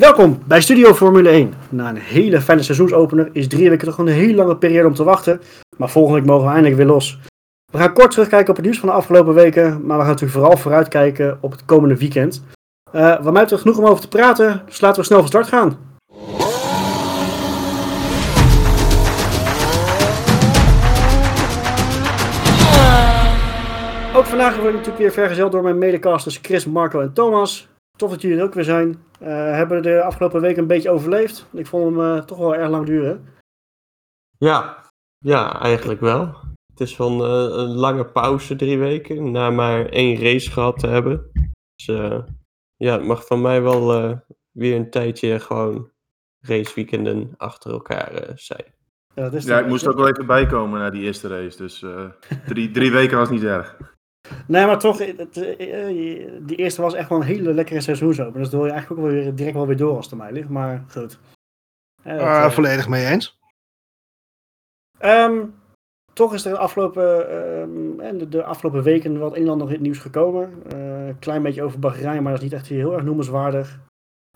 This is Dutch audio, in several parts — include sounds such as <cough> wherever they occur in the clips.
Welkom bij Studio Formule 1. Na een hele fijne seizoensopener is drie weken toch een hele lange periode om te wachten. Maar volgende week mogen we eindelijk weer los. We gaan kort terugkijken op het nieuws van de afgelopen weken. Maar we gaan natuurlijk vooral vooruitkijken op het komende weekend. Uh, wat mij betreft genoeg om over te praten, dus laten we snel van start gaan. Ook vandaag word ik natuurlijk weer vergezeld door mijn medecasters Chris, Marco en Thomas. Tof dat jullie er ook weer zijn. Uh, hebben de afgelopen week een beetje overleefd. Ik vond hem uh, toch wel erg lang duren. Ja, ja, eigenlijk wel. Het is van uh, een lange pauze, drie weken, na maar één race gehad te hebben. Dus ja, het mag van mij wel weer een tijdje gewoon raceweekenden achter elkaar zijn. Ja, dat is ja ik moest ook wel even bijkomen na die eerste race. Dus drie, drie weken was niet erg. Nee, maar toch, het, eh, die eerste was echt wel een hele lekkere seizoensopen. Dus daar wil je eigenlijk ook wel weer, direct wel weer door als het mij ligt. Maar goed. Uh, volledig mee eens. Um, toch is er de afgelopen, um, de, de, afgelopen weken wat een en ander in het nieuws gekomen. Een klein beetje over Bahrein, maar dat is niet echt heel erg noemenswaardig.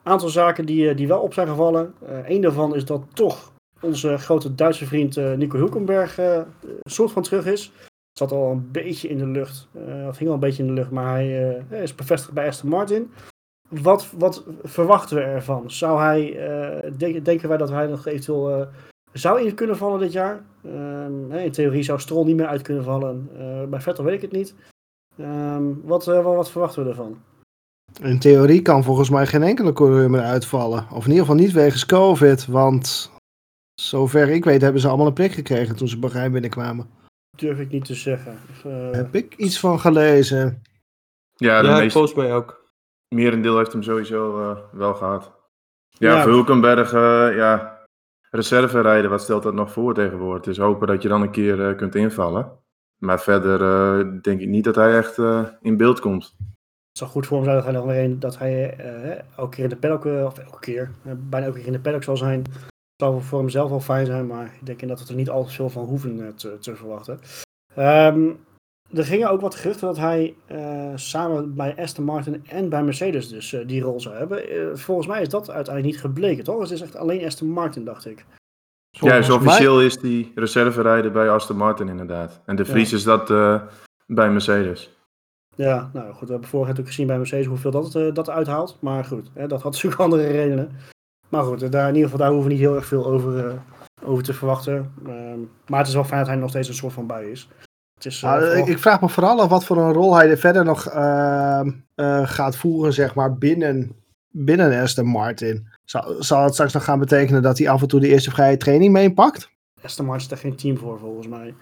Aantal zaken die, die wel op zijn gevallen. Eén daarvan is dat toch onze grote Duitse vriend Nico Hulkenberg soort van terug is zat al een beetje in de lucht. Uh, of hing al een beetje in de lucht, maar hij uh, is bevestigd bij Aston Martin. Wat, wat verwachten we ervan? Zou hij, uh, denken wij dat hij nog eventueel zou in kunnen vallen dit jaar? Ehm, in theorie zou Stroll niet meer uit kunnen vallen. bij Vettel weet ik het niet. Wat, wat, wat, verwachten we ervan? In theorie kan volgens mij geen enkele coureur meer uitvallen. Of in ieder geval niet wegens COVID. Want zover ik weet hebben ze allemaal een prik gekregen toen ze Bahrein binnenkwamen durf ik niet te zeggen. Uh... Heb ik iets van gelezen? Ja, de ja meeste... volgens mij ook. Merendeel heeft hem sowieso uh, wel gehad. Ja, ja. Hulkenberg, uh, ja, reserve rijden, wat stelt dat nog voor tegenwoordig? Het is hopen dat je dan een keer kunt invallen. Maar verder denk ik niet dat hij echt in beeld komt. Het zou goed voor hem zijn dat hij nog weer dat hij elke keer in de paddock, of elke keer, bijna elke keer in de paddock zal zijn zou voor hemzelf wel fijn zijn, maar ik denk dat we er niet al te veel van hoeven eh, te, te verwachten. Um, er gingen ook wat geruchten dat hij uh, samen bij Aston Martin en bij Mercedes dus uh, die rol zou hebben. Uh, volgens mij is dat uiteindelijk niet gebleken, toch? Het is echt alleen Aston Martin, dacht ik. Volgens ja, dus officieel mij... is die reserverijder bij Aston Martin inderdaad. En de Vries ja. is dat bij Mercedes. Ja, nou goed, we hebben vorige keer ook gezien bij Mercedes hoeveel dat, dat uithaalt. Maar goed, hè, dat had natuurlijk <laughs> andere redenen. Maar goed, daar, in ieder geval daar hoeven we niet heel erg veel over, uh, over te verwachten. Uh, maar het is wel fijn dat hij nog steeds een soort van bij is. Het is uh, ik, ik, vraag me vooral af wat voor een rol hij er verder nog ehm, eh, gaat voeren, zeg maar, binnen, binnen Aston Martin. Zal, zal het straks nog gaan betekenen dat hij af en toe de eerste vrije training meepakt? Aston Martin is er geen team voor, volgens mij.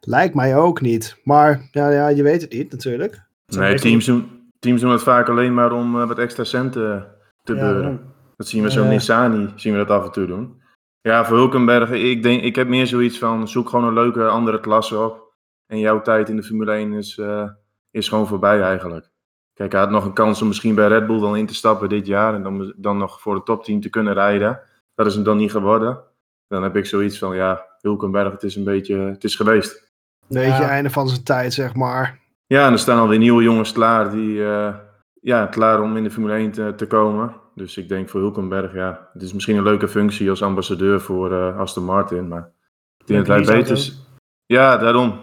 Lijkt mij ook niet. Maar ja, ja je weet het niet, natuurlijk. Nee, teams doen, teams doen het vaak alleen maar om wat extra centen te ja, beuren. Dat zien we zo'n Nissani, zien we dat af en toe doen. Ja, voor Hulkenberg, ik, denk, ik heb meer zoiets van, zoek gewoon een leuke andere klasse op. En jouw tijd in de Formule 1 is, uh, is gewoon voorbij eigenlijk. Kijk, hij had nog een kans om misschien bij Red Bull dan in te stappen dit jaar. En dan, dan nog voor het topteam te kunnen rijden. Dat is hem dan niet geworden. Dan heb ik zoiets van, ja, Hulkenberg, het is een beetje, het is geweest. Een beetje ja. einde van zijn tijd, zeg maar. Ja, en er staan alweer nieuwe jongens klaar die, uh, ja, klaar om in de Formule 1 te, te komen. Dus ik denk voor Hulkenberg, ja, het is misschien een leuke functie als ambassadeur voor uh, Aston Martin. Maar ik denk dat hij beter is. Ja, daarom.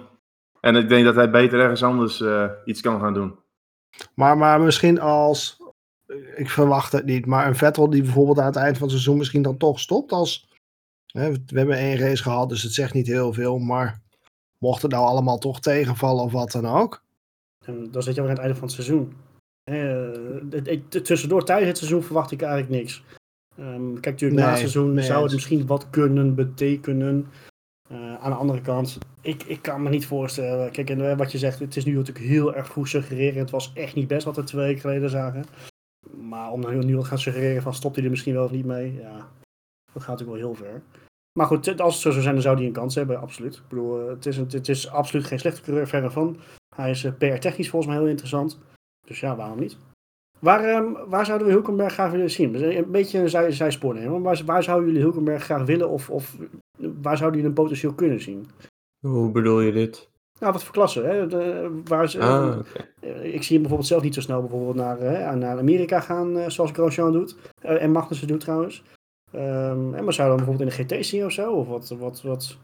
En ik denk dat hij beter ergens anders uh, iets kan gaan doen. Maar, maar misschien als, ik verwacht het niet, maar een Vettel die bijvoorbeeld aan het eind van het seizoen misschien dan toch stopt als, hè, we hebben één race gehad, dus het zegt niet heel veel, maar mocht het nou allemaal toch tegenvallen of wat dan ook. En dan zit je weer aan het einde van het seizoen. Uh, tussendoor tijdens het seizoen verwacht ik eigenlijk niks. Um, kijk, natuurlijk nee, na het seizoen nee, zou het misschien wat kunnen betekenen. Uh, aan de andere kant, ik, ik kan me niet voorstellen. Kijk, en wat je zegt, het is nu natuurlijk heel erg goed suggereren. Het was echt niet best wat we twee weken geleden zagen. Maar om nu al gaan suggereren van stopt hij er misschien wel of niet mee, ja, dat gaat natuurlijk wel heel ver. Maar goed, als het zo zou zijn, dan zou hij een kans hebben, absoluut. Ik bedoel, het is, een, het is absoluut geen slechte coureur, verre van. Hij is PR-technisch volgens mij heel interessant. Dus ja, waarom niet? Waar, um, waar zouden we Hulkenberg graag willen zien? Een beetje een zij, zijspoor nemen. Waar, waar zouden jullie Hulkenberg graag willen of, of waar zouden jullie een potentieel kunnen zien? Hoe bedoel je dit? Nou, wat voor klassen? Hè? De, waar ze, Ah, Ik zie hem bijvoorbeeld zelf niet zo snel bijvoorbeeld naar, hè, naar Amerika gaan, zoals Grosjean doet. en Magnussen doet trouwens. Um, en maar zou dan bijvoorbeeld in de GT zien of zo? Of wat, wat, wat...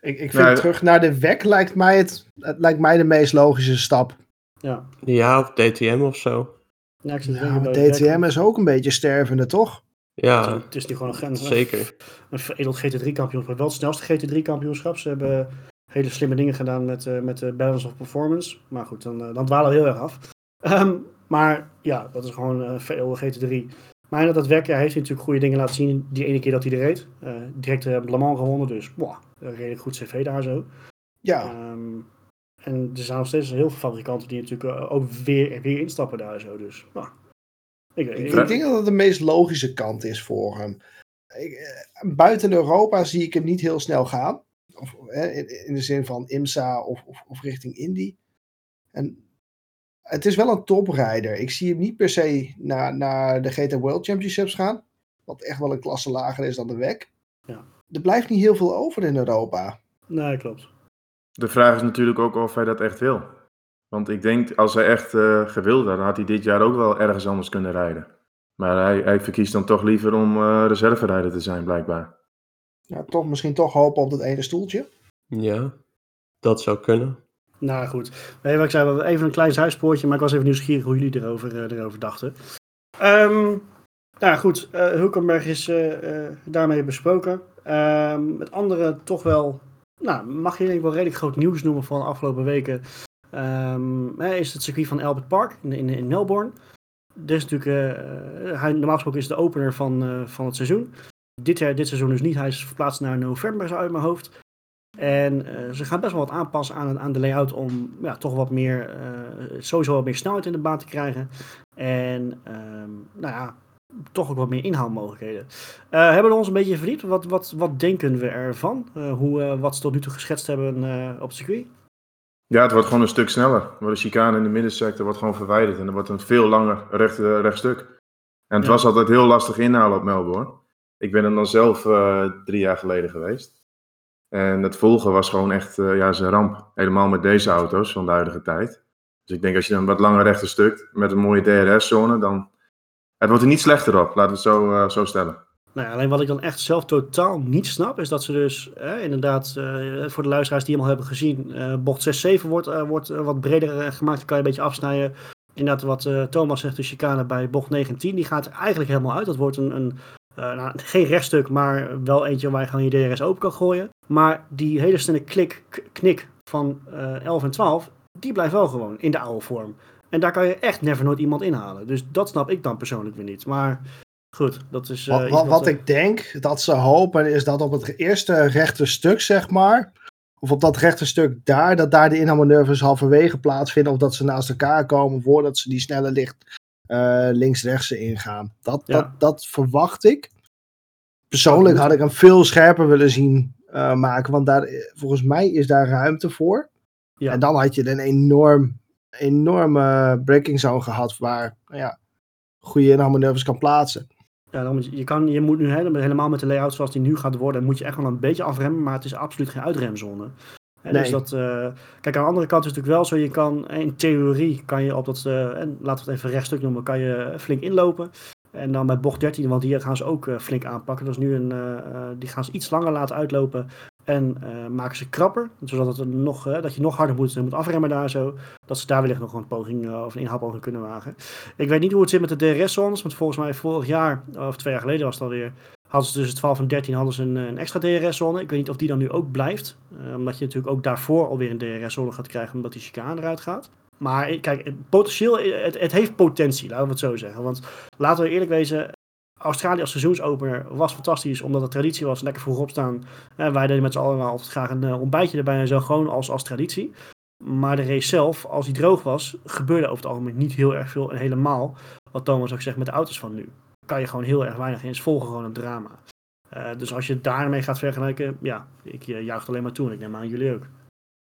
Ik, ik vind terug naar de WEC lijkt mij, het, het lijkt mij de meest logische stap. Ja. Ja, of DTM of zo. Ja, ik ja maar DTM is ook een beetje stervende, toch? Ja, het is nu gewoon een grens. Zeker. Een veredeld GT3-kampioenschap. Wel het snelste GT3-kampioenschap. Ze hebben hele slimme dingen gedaan met, uh, met de balance of performance. Maar goed, dan, uh, dan dwalen we heel erg af. Um, maar ja, dat is gewoon een uh, veredelde GT3. Maar dat, dat werk, ja, heeft hij natuurlijk goede dingen laten zien. Die ene keer dat hij er reed. Uh, direct uh, Le Mans gewonnen, dus boah, redelijk goed cv daar zo. Ja. Um, en er zijn nog steeds heel veel fabrikanten die natuurlijk uh, ook weer, weer instappen daar zo. Dus, nou, ik, ik, ik, denk dat het de meest logische kant is voor hem. Ik, buiten Europa zie ik hem niet heel snel gaan. Of, in, in, de zin van IMSA of, of, of richting Indy. En het is wel een toprijder. Ik zie hem niet per se naar, naar de GT World Championships gaan. Wat echt wel een klasse lager is dan de WEC. Ja. Er blijft niet heel veel over in Europa. Nee, klopt. De vraag is natuurlijk ook of hij dat echt wil. Want ik denk, als hij echt uh, gewild had, dan had hij dit jaar ook wel ergens anders kunnen rijden. Maar hij, hij verkiest dan toch liever om uh, reserverijder te zijn, blijkbaar. Ja, toch, misschien toch hopen op dat ene stoeltje. Ja, dat zou kunnen. Nou goed, ik zei, even een klein zijspoortje, maar ik was even nieuwsgierig hoe jullie erover, uh, erover dachten. Um, nou goed, uh, Hulkenberg is uh, daarmee besproken. Um, het andere toch wel, nou, mag je wel redelijk groot nieuws noemen van de afgelopen weken. Um, is het circuit van Albert Park in, in, Melbourne. Is natuurlijk, hij, normaal gesproken is de opener van, van het seizoen. Dit, dit seizoen dus niet, hij is verplaatst naar november uit mijn hoofd. En ze gaan best wel wat aanpassen aan, aan de layout om ja, toch wat meer, sowieso wat meer snelheid in de baan te krijgen. En um, nou ja, toch ook wat meer inhaalmogelijkheden. Uh, hebben we ons een beetje verdiept? Wat, wat, wat denken we ervan? hoe, wat ze tot nu toe geschetst hebben op het circuit? Ja, het wordt gewoon een stuk sneller. De chicane in de middensector wordt gewoon verwijderd. En er wordt een veel langer recht, rechtstuk. En het ja. was altijd heel lastig inhalen op Melbourne. Ik ben er dan zelf drie jaar geleden geweest. En het volgen was gewoon echt ja, zijn ramp. Helemaal met deze auto's van de huidige tijd. Dus ik denk als je een wat langer rechte stuk met een mooie DRS-zone, dan. Het wordt er niet slechter op, laten we het zo, uh, zo stellen. Nou alleen wat ik dan echt zelf totaal niet snap, is dat ze dus eh, inderdaad, uh, voor de luisteraars die hem al hebben gezien, uh, bocht 6-7 wordt, wordt wat breder gemaakt. Dan kan je een beetje afsnijden. Inderdaad, wat Thomas zegt, de chicane bij bocht 19, die gaat eigenlijk helemaal uit. Dat wordt een, een nou, geen rechtstuk, maar wel eentje waar je gewoon je DRS open kan gooien. Maar die hele snelle klik, knik van uh, 11 en 12, die blijft wel gewoon in de oude vorm. En daar kan je echt never nooit iemand inhalen. Dus dat snap ik dan persoonlijk weer niet. Maar goed, dat is... Uh, wat, wat, wat ik denk dat ze hopen is dat op het eerste rechte stuk, zeg maar... Of op dat rechte stuk daar, dat daar de inhaalmanoeuvres halverwege plaatsvinden. Of dat ze naast elkaar komen voordat ze die snelle licht uh, links-rechts ingaan. Dat, ja. dat, dat verwacht ik. Persoonlijk had ik hem veel scherper willen zien uh, maken, want daar, volgens mij is daar ruimte voor. Ja. En dan had je een enorm, enorme breaking zone gehad waar nou ja, goede inhaalmanoeuvres kan plaatsen. Ja, dan je, kan, je moet nu helemaal met de layout zoals die nu gaat worden, moet je echt wel een beetje afremmen, maar het is absoluut geen uitremzone. En nee. dus dat, uh, kijk, aan de andere kant is het natuurlijk wel zo, je kan in theorie kan je op dat, uh, en laten we het even rechtstuk noemen, kan je flink inlopen. En dan bij bocht 13, want hier gaan ze ook uh, flink aanpakken. Dat is nu een, die gaan ze iets langer laten uitlopen en maken ze krapper. Zodat het nog, dat je nog harder moet, moet afremmen daar zo. Dat ze daar wellicht nog een poging of een inhaalpoging kunnen wagen. Ik weet niet hoe het zit met de DRS-zones, want volgens mij vorig jaar, of twee jaar geleden was het alweer, hadden ze tussen 12 en 13 hadden ze een, extra DRS-zone. Ik weet niet of die dan nu ook blijft. Omdat je natuurlijk ook daarvoor alweer een DRS-zone gaat krijgen, omdat die chicane eruit gaat. Maar kijk, potentieel, het, het heeft potentie, laten we het zo zeggen. Want laten we eerlijk wezen, Australië als seizoensopener was fantastisch, omdat het traditie was, lekker vroeg opstaan. Uh, wij deden met z'n allen altijd graag een uh, ontbijtje erbij en zo, gewoon als, als traditie. Maar de race zelf, als die droog was, gebeurde over het algemeen niet heel erg veel. En helemaal, wat Thomas ook zegt, met de auto's van nu kan je gewoon heel erg weinig in. Het volgen gewoon een drama. Uh, dus als je daarmee gaat vergelijken, ja, ik uh, alleen maar toe. En ik neem aan jullie ook.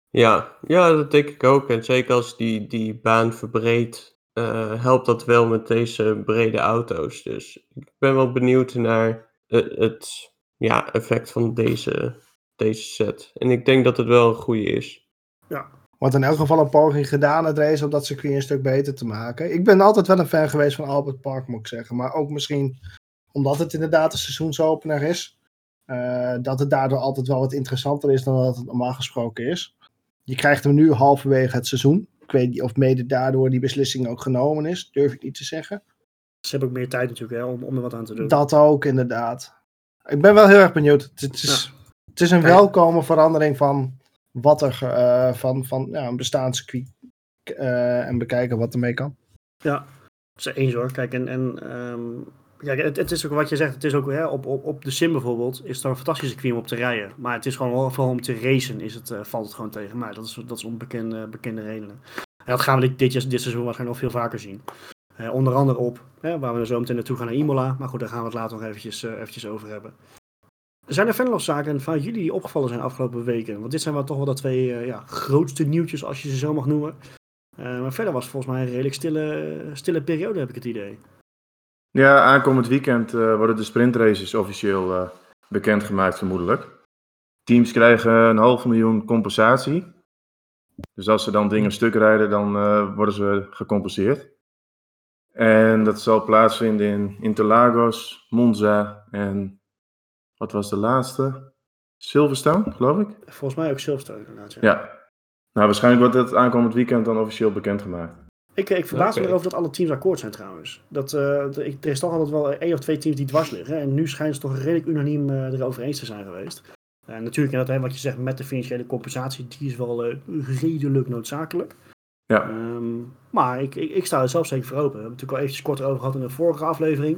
Ja, ja, dat denk ik ook. En zeker als die, die baan verbreedt, uh, helpt dat wel met deze brede auto's. Dus ik ben wel benieuwd naar het, het ja, effect van deze, deze set. En ik denk dat het wel een goede is. Ja. Wordt in elk geval een poging gedaan het race op dat circuit een stuk beter te maken. Ik ben altijd wel een fan geweest van Albert Park, moet ik zeggen. Maar ook misschien omdat het inderdaad een seizoensopener is. Uh, dat het daardoor altijd wel wat interessanter is dan dat het normaal gesproken is. Je krijgt hem nu halverwege het seizoen. Ik weet niet of mede daardoor die beslissing ook genomen is. Durf ik niet te zeggen. Ze hebben ook meer tijd natuurlijk hè, om, om er wat aan te doen. Dat ook, inderdaad. Ik ben wel heel erg benieuwd. Het, is, het is een welkome verandering van wat er uh, van, van ja, een bestaanscircuit uh, en bekijken wat ermee kan. Ja, dat is eens hoor. Kijk, en, en um, ja, het, is ook wat je zegt, het is ook hè, op, op, op de sim bijvoorbeeld, is het een fantastische circuit om op te rijden. Maar het is gewoon vooral om te racen, is het, uh, valt het gewoon tegen mij. Dat is, dat is onbekende bekende redenen. En dat gaan we dit, dit, seizoen waarschijnlijk nog veel vaker zien. Uh, onder andere op, hè, waar we zo meteen naartoe gaan naar Imola. Maar goed, daar gaan we het later nog eventjes, uh, eventjes over hebben. Zijn er verder nog zaken van jullie die opgevallen zijn de afgelopen weken? Want dit zijn wel toch wel de twee ja, grootste nieuwtjes, als je ze zo mag noemen. maar verder was het volgens mij een redelijk stille, stille periode, heb ik het idee. Ja, aankomend weekend worden de sprintraces officieel bekendgemaakt, vermoedelijk. Teams krijgen een half miljoen compensatie. Dus als ze dan dingen stuk rijden, dan worden ze gecompenseerd. En dat zal plaatsvinden in Interlagos, Monza en wat was de laatste? Silverstone, geloof ik? Volgens mij ook Silverstone inderdaad. Ja. ja. Nou, waarschijnlijk wordt het aankomend weekend dan officieel bekendgemaakt. Ik, ik verbaas okay. me erover dat alle teams akkoord zijn trouwens. Dat, uh, er is toch altijd wel één of twee teams die dwars liggen. En nu schijnen ze toch redelijk unaniem uh, erover eens te zijn geweest. Uh, natuurlijk, inderdaad, wat je zegt met de financiële compensatie, die is wel redelijk noodzakelijk. Ja. Um, maar ik, ik, ik, sta er zelf zeker voor open. We hebben het natuurlijk al eventjes kort over gehad in de vorige aflevering.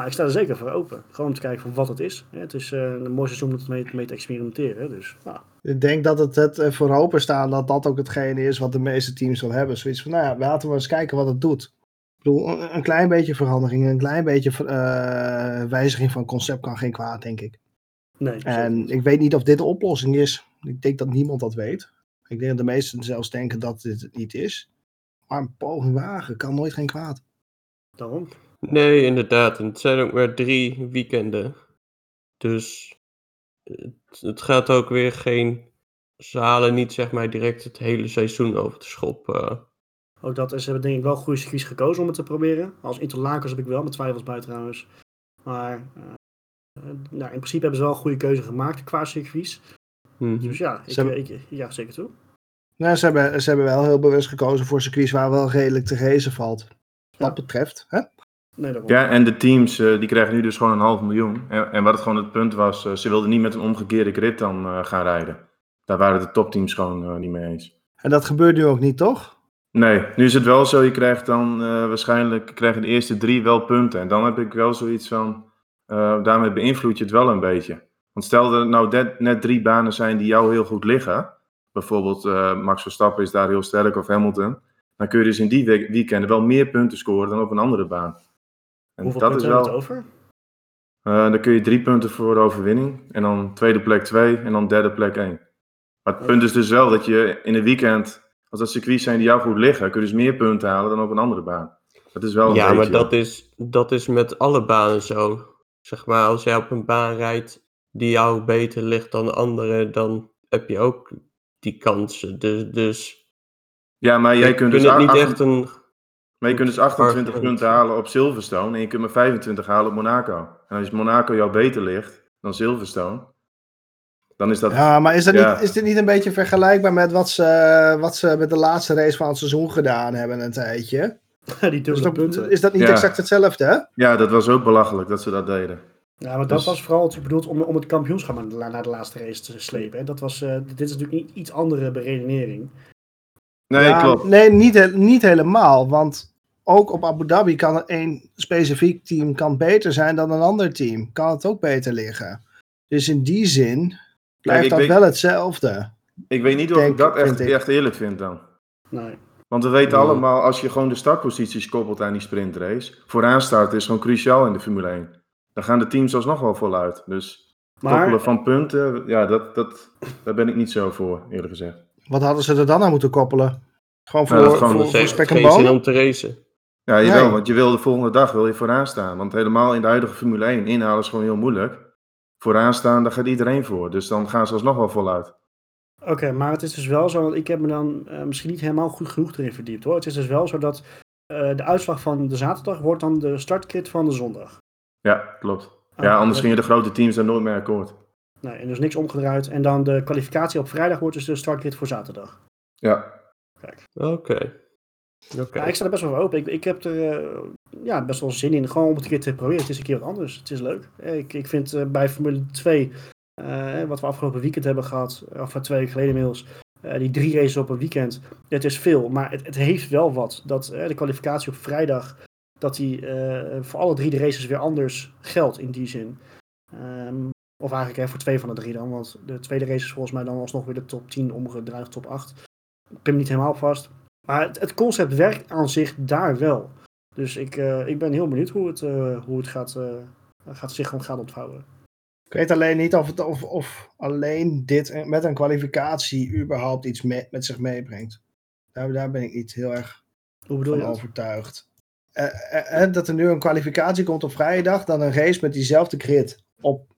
Maar ik sta er zeker voor open. Gewoon om te kijken van wat het is. Het is uh, een mooi seizoen om mee, mee te experimenteren. Dus, nou. Ik denk dat het, het voor open staan dat dat ook hetgene is wat de meeste teams wil hebben. Zoiets van, nou ja, laten we eens kijken wat het doet. Ik bedoel, een klein beetje verandering, een klein beetje uh, wijziging van concept kan geen kwaad, denk ik. Nee, en ik weet niet of dit de oplossing is. Ik denk dat niemand dat weet. Ik denk dat de meesten zelfs denken dat dit het niet is. Maar een poging wagen kan nooit geen kwaad. Daarom. Nee, inderdaad. En het zijn ook maar drie weekenden. Dus het, het gaat ook weer geen. Ze halen niet zeg maar direct het hele seizoen over de schop. Uh. Ook dat is, hebben denk ik wel goede circuits gekozen om het te proberen. Als Interlakers heb ik wel mijn twijfels bij trouwens. Maar uh, nou, in principe hebben ze wel een goede keuze gemaakt qua circuits. Mm -hmm. Dus ja, ik, hebben... ik, ja, zeker toe. Nou, ze hebben, ze hebben wel heel bewust gekozen voor circuits waar wel redelijk te racen valt. Wat ja. betreft, hè? Nee, ja, en de teams uh, die krijgen nu dus gewoon een half miljoen. En, en wat het gewoon het punt was, uh, ze wilden niet met een omgekeerde grid dan uh, gaan rijden. Daar waren de topteams gewoon niet mee eens. En dat gebeurt nu ook niet, toch? Nee, nu is het wel zo, je krijgt dan waarschijnlijk krijgen de eerste drie wel punten. En dan heb ik wel zoiets van, daarmee beïnvloed je het wel een beetje. Want stel dat er nou net, net drie banen zijn die jou heel goed liggen. Bijvoorbeeld Max Verstappen is daar heel sterk of Hamilton. Dan kun je dus in die weekenden wel meer punten scoren dan op een andere baan. En Hoeveel dat is wel, het over? Uh, dan kun je drie punten voor de overwinning. En dan tweede plek twee. En dan derde plek één. Maar het punt is dus wel dat je in een weekend, als dat circuits zijn die jou goed liggen, kun je dus meer punten halen dan op een andere baan. Dat is wel een ja, beetje... maar dat is, dat is met alle banen zo. Zeg maar, als jij op een baan rijdt die jou beter ligt dan de andere, dan heb je ook die kansen. Dus, dus ja, maar jij kunt dus het niet echt een maar je kunt dus 28 punten halen op Silverstone en je kunt maar 25 halen op Monaco. En als Monaco jou beter ligt dan Silverstone, dan is dat... Ja, maar is, dat ja. niet, is dit niet een beetje vergelijkbaar met wat ze, wat ze met de laatste race van het seizoen gedaan hebben een tijdje? <laughs> Die is, dat, punten. is dat niet ja. exact hetzelfde, hè? Ja, dat was ook belachelijk dat ze dat deden. Ja, maar dat dus... was vooral bedoeld om, om het kampioenschap naar de laatste race te slepen. Hè? Dat was, uh, dit is natuurlijk niet iets andere beredenering. Nee, ja, klopt. Nee, niet, niet helemaal. Want ook op Abu Dhabi kan één specifiek team kan beter zijn dan een ander team. Kan het ook beter liggen. Dus in die zin blijft Kijk, dat weet, wel hetzelfde. Ik weet niet of Denk, ik dat echt, echt eerlijk vind dan. Nee. Want we weten allemaal, als je gewoon de startposities koppelt aan die sprintrace, vooraan starten is gewoon cruciaal in de Formule 1. Dan gaan de teams alsnog wel voluit. Dus maar, koppelen van punten, ja, dat, dat, daar ben ik niet zo voor, eerlijk gezegd. Wat hadden ze er dan aan moeten koppelen? Gewoon voor, nou, gewoon voor, voor spek en bonen? om te racen. Ja, jawel, nee. want je wil de volgende dag wil je vooraan staan. Want helemaal in de huidige Formule 1 inhalen is gewoon heel moeilijk. Vooraan staan, daar gaat iedereen voor. Dus dan gaan ze alsnog wel voluit. Oké, maar het is dus wel zo, want ik heb me dan uh, misschien niet helemaal goed genoeg erin verdiept hoor. Het is dus wel zo dat uh, de uitslag van de zaterdag wordt dan de startkit van de zondag. Ja, klopt. Ja, anders gingen de grote teams daar nooit meer akkoord. Nee, en dus niks omgedraaid. En dan de kwalificatie op vrijdag wordt dus de startkit voor zaterdag. Ja. Kijk. Oké. Okay. Ja, ik sta er best wel open. Ik, ik heb er uh, ja, best wel zin in. Gewoon om het een keer te proberen. Het is een keer wat anders. Het is leuk. Ik, ik vind uh, bij Formule 2, uh, wat we afgelopen weekend hebben gehad, of twee weken geleden inmiddels, die drie races op een weekend, het is veel. Maar het, het heeft wel wat. Dat de kwalificatie op vrijdag, dat die voor alle drie de races weer anders geldt in die zin. Um, of eigenlijk hè, voor twee van de drie dan. Want de tweede race is volgens mij dan alsnog weer de top 10 omgedraaid top 8. Ik ben me niet helemaal op vast. Maar het, het, concept werkt aan zich daar wel. Dus ik, uh, ik ben heel benieuwd hoe het, uh, hoe het gaat, uh, gaat zich gaat ontvouwen. Ik weet alleen niet of, het, of, of alleen dit met een kwalificatie überhaupt iets me, met zich meebrengt. Daar, daar ben ik niet heel erg hoe van je overtuigd. dat er nu een kwalificatie komt op vrijdag, dan een race met diezelfde grid op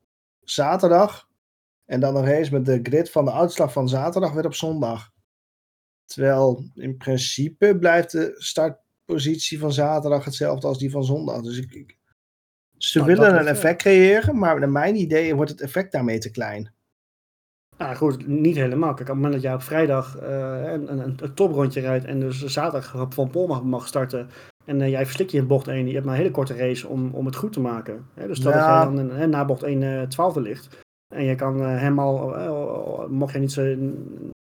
zaterdag. En dan een race met de grid van de uitslag van zaterdag weer op zondag. Terwijl in principe blijft de startpositie van zaterdag hetzelfde als die van zondag. Dus ik, ik ze nou, willen een effect creëren, maar naar mijn idee wordt het effect daarmee te klein. Nou goed, niet helemaal. Kijk, op het moment dat jij op vrijdag uh, een, een, een, toprondje rijdt en dus zaterdag van Pol mag, mag starten en uh, jij verslikt je in bocht 1, je hebt maar een hele korte race om, om het goed te maken. Hè? Dus stel ja. dat jij dan na bocht 1 uh, twaalfde ligt en je kan hem al, mocht je niet zo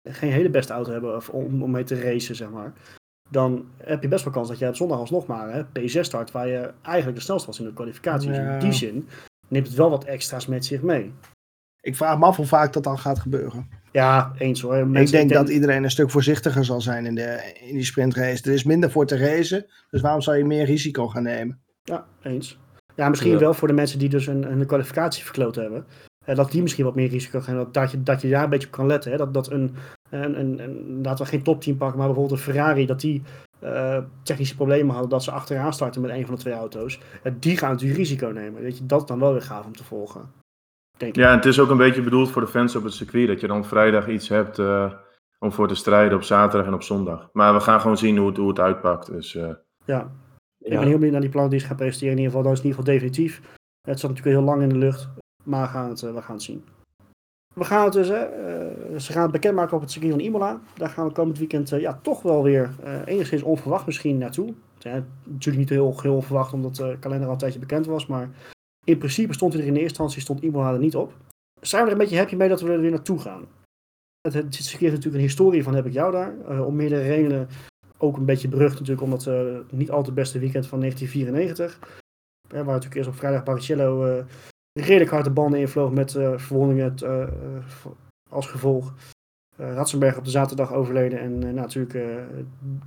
geen hele beste auto hebben of om, om mee te racen, zeg maar. Dan heb je best wel kans dat jij op zondag alsnog maar hè, P6 start, waar je eigenlijk de snelste was in de kwalificatie. Dus in die zin neemt het wel wat extra's met zich mee. Ik vraag me af hoe vaak dat dan gaat gebeuren. Ja, eens hoor. Mensen, ik denk dat iedereen een stuk voorzichtiger zal zijn in, de, in die sprintrace. Er is minder voor te racen, dus waarom zou je meer risico gaan nemen? Ja, eens. Ja, misschien wel voor de mensen die dus een, een kwalificatie verkloot hebben. dat die misschien wat meer risico gaan. Dat, dat, je, dat je daar een beetje op kan letten. Hè? Dat, dat een, en, en, en laten we geen topteam pakken, maar bijvoorbeeld een Ferrari, dat die uh, technische problemen hadden dat ze achteraan starten met een van de twee auto's. Uh, die gaan natuurlijk risico nemen. Weet je, dat is dan wel weer gaaf om te volgen. Denk ja, en het is ook een beetje bedoeld voor de fans op het circuit, dat je dan vrijdag iets hebt uh, om voor te strijden op zaterdag en op zondag. Maar we gaan gewoon zien hoe het, hoe het uitpakt. Dus, ja. ja, ik ben heel benieuwd naar die plannen die ze gaan presenteren. In ieder geval, dat is in ieder geval definitief. Het zat natuurlijk heel lang in de lucht, maar we gaan het, we gaan het zien. We gaan het dus, uh, ze gaan het bekendmaken op het circuit van Imola. Daar gaan we komend weekend uh, ja, toch wel weer uh, enigszins onverwacht misschien naartoe. Ja, natuurlijk niet heel, heel onverwacht omdat de kalender al een tijdje bekend was. Maar in principe stond hij er in de eerste instantie stond Imola niet op. Zijn we er een beetje happy mee dat we er weer naartoe gaan? Het, het heeft natuurlijk een historie van heb ik jou daar. om meerdere redenen ook een beetje berucht natuurlijk omdat het niet al te beste weekend van 1994. waar natuurlijk eerst op vrijdag Barrichello redelijk hard de banden invloog met uh, verwondingen uh, als gevolg. Ratzenberg op de zaterdag overleden en natuurlijk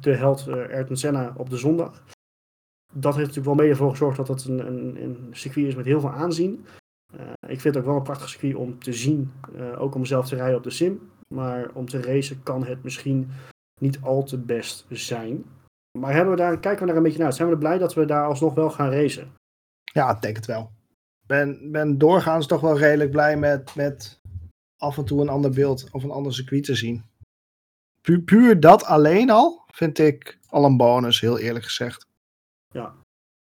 de held Ayrton Senna op de zondag. Dat heeft natuurlijk wel mede voor gezorgd dat het een, een, een circuit is met heel veel aanzien. ik vind het ook wel een prachtig circuit om te zien, ook om zelf te rijden op de sim. Maar om te racen kan het misschien niet al te best zijn. Maar hebben we daar, kijken we daar een beetje naar. Zijn we er blij dat we daar alsnog wel gaan racen? Ja, ik denk het wel ben, ben doorgaans toch wel redelijk blij met, met af en toe een ander beeld of een ander circuit te zien. Pu puur dat alleen al vind ik al een bonus, heel eerlijk gezegd. Ja.